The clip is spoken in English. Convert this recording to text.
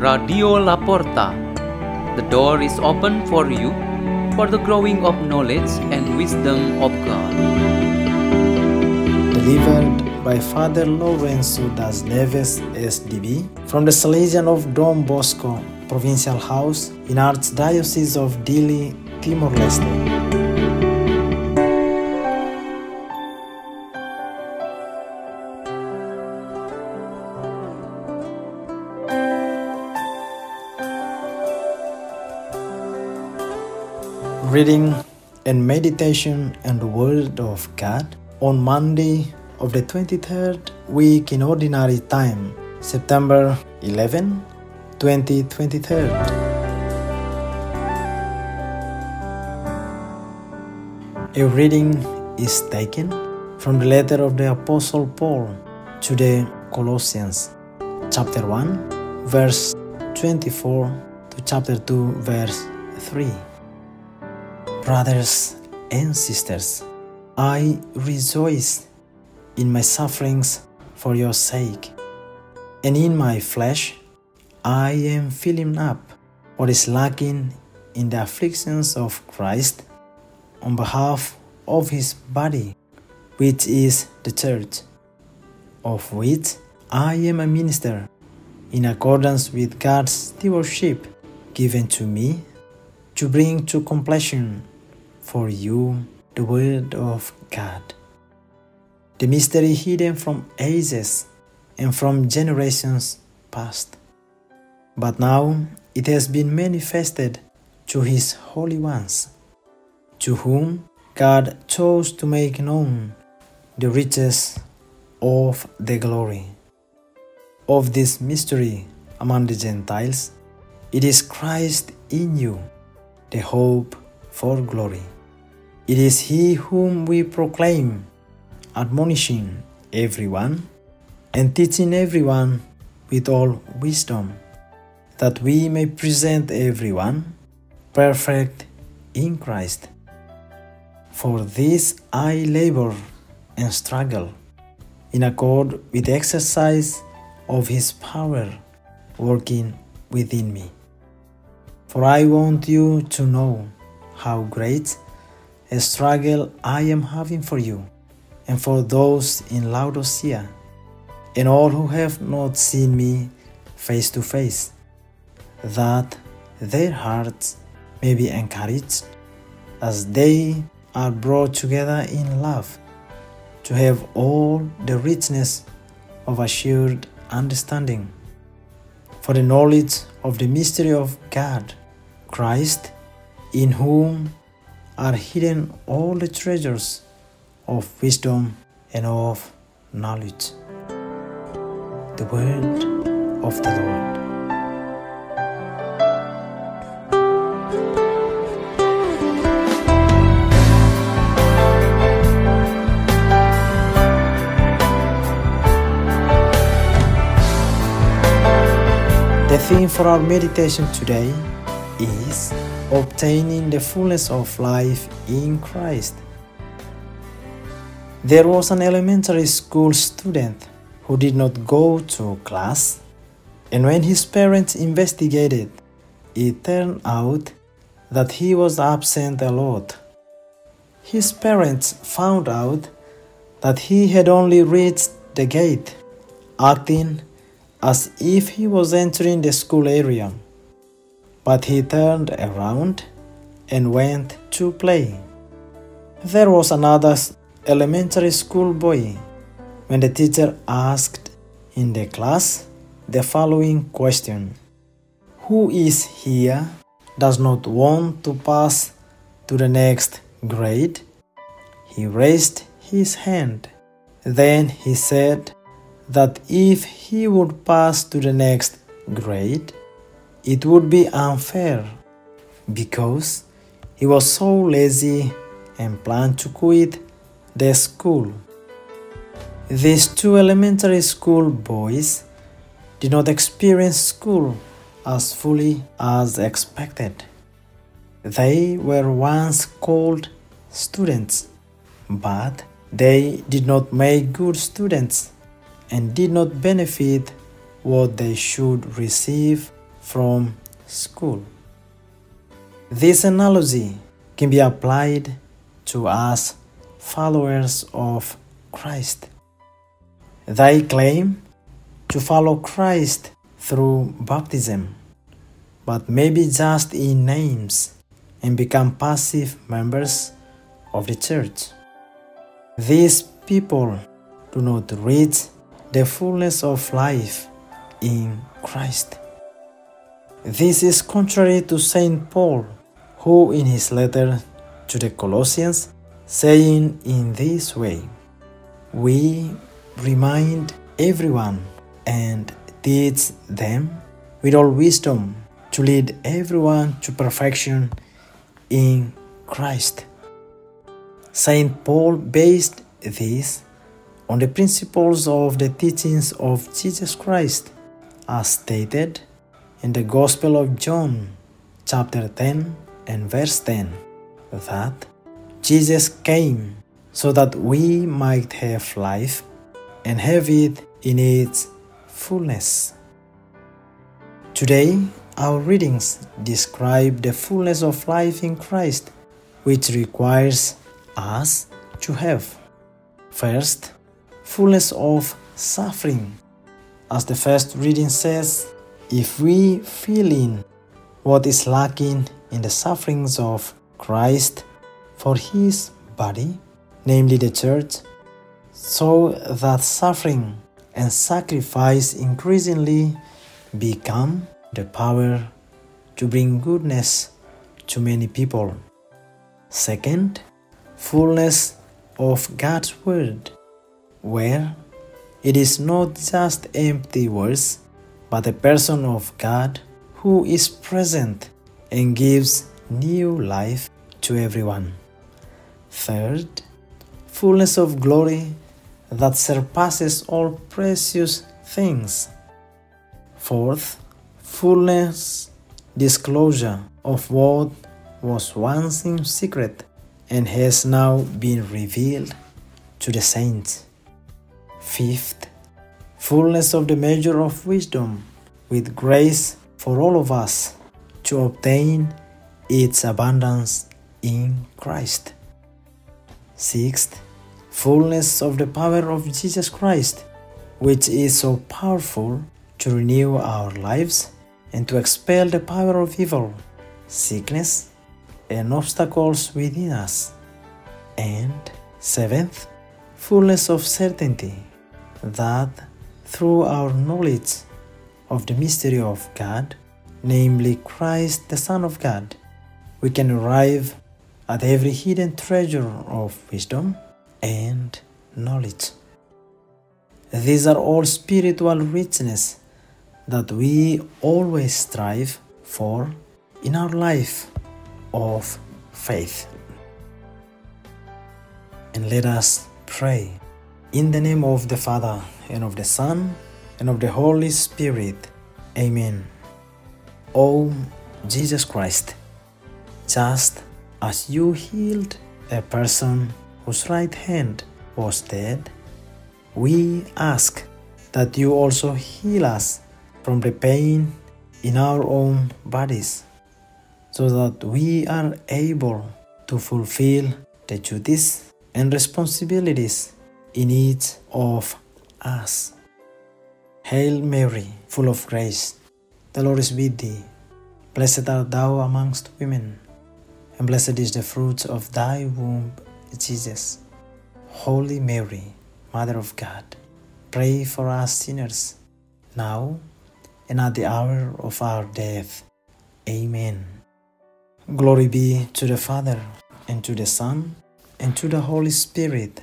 Radio La Porta. The door is open for you for the growing of knowledge and wisdom of God. Delivered by Father Lorenco das Neves SDB from the Salesian of Don Bosco Provincial House in Archdiocese of Dili, Timor-Leste. Reading and meditation on the Word of God on Monday of the 23rd week in Ordinary Time, September 11, 2023. A reading is taken from the letter of the Apostle Paul to the Colossians, chapter 1, verse 24 to chapter 2, verse 3. Brothers and sisters, I rejoice in my sufferings for your sake, and in my flesh I am filling up what is lacking in the afflictions of Christ on behalf of his body, which is the church, of which I am a minister in accordance with God's stewardship given to me to bring to completion for you the Word of God. The mystery hidden from ages and from generations past. But now it has been manifested to His holy ones, to whom God chose to make known the riches of the glory of this mystery among the Gentiles. It is Christ in you, the hope for glory. It is He whom we proclaim, admonishing everyone and teaching everyone with all wisdom, that we may present everyone perfect in Christ. For this I labor and struggle in accord with the exercise of His power working within me. For I want you to know how great a struggle I am having for you and for those in Laodicea and all who have not seen me face to face, that their hearts may be encouraged as they are brought together in love to have all the richness of assured understanding. For the knowledge of the mystery of God, Christ, in whom are hidden all the treasures of wisdom and of knowledge. The word of the Lord. The theme for our meditation today is obtaining the fullness of life in Christ. There was an elementary school student who did not go to class, and when his parents investigated, it turned out that he was absent a lot. His parents found out that he had only reached the gate, acting as if he was entering the school area. But he turned around and went to play. There was another elementary school boy when the teacher asked in the class the following question Who is here does not want to pass to the next grade? He raised his hand. Then he said that if he would pass to the next grade, it would be unfair because he was so lazy and planned to quit the school. These two elementary school boys did not experience school as fully as expected. They were once called students, but they did not make good students and did not benefit what they should receive from school. This analogy can be applied to us followers of Christ. They claim to follow Christ through baptism, but maybe just in names and become passive members of the church. These people do not reach the fullness of life in Christ. This is contrary to St. Paul, who in his letter to the Colossians, saying in this way, We remind everyone and teach them with all wisdom to lead everyone to perfection in Christ. St. Paul based this on the principles of the teachings of Jesus Christ as stated in the Gospel of John, chapter 10 and verse 10, that Jesus came so that we might have life and have it in its fullness. Today, our readings describe the fullness of life in Christ, which requires us to have first, fullness of suffering. As the first reading says, if we fill in what is lacking in the sufferings of Christ for his body, namely the church, so that suffering and sacrifice increasingly become the power to bring goodness to many people. Second, fullness of God's Word, where it is not just empty words, but the person of God who is present and gives new life to everyone. Third, fullness of glory that surpasses all precious things. Fourth, fullness, disclosure of what was once in secret and has now been revealed to the saints. Fifth, fullness of the measure of wisdom with grace for all of us to obtain its abundance in Christ. Sixth, fullness of the power of Jesus Christ, which is so powerful to renew our lives and to expel the power of evil, sickness, and obstacles within us. And seventh, fullness of certainty that through our knowledge of the mystery of God, namely Christ the Son of God, we can arrive at every hidden treasure of wisdom and knowledge. These are all spiritual richness that we always strive for in our life of faith. And let us pray in the name of the Father, and of the Son, and of the Holy Spirit. Amen. O Jesus Christ, just as you healed a person whose right hand was dead, we ask that you also heal us from the pain in our own bodies, so that we are able to fulfill the duties and responsibilities in each of us. Hail Mary, full of grace, the Lord is with thee. Blessed art thou amongst women, and blessed is the fruit of thy womb, Jesus. Holy Mary, Mother of God, pray for us sinners, now and at the hour of our death. Amen. Glory be to the Father, and to the Son, and to the Holy Spirit,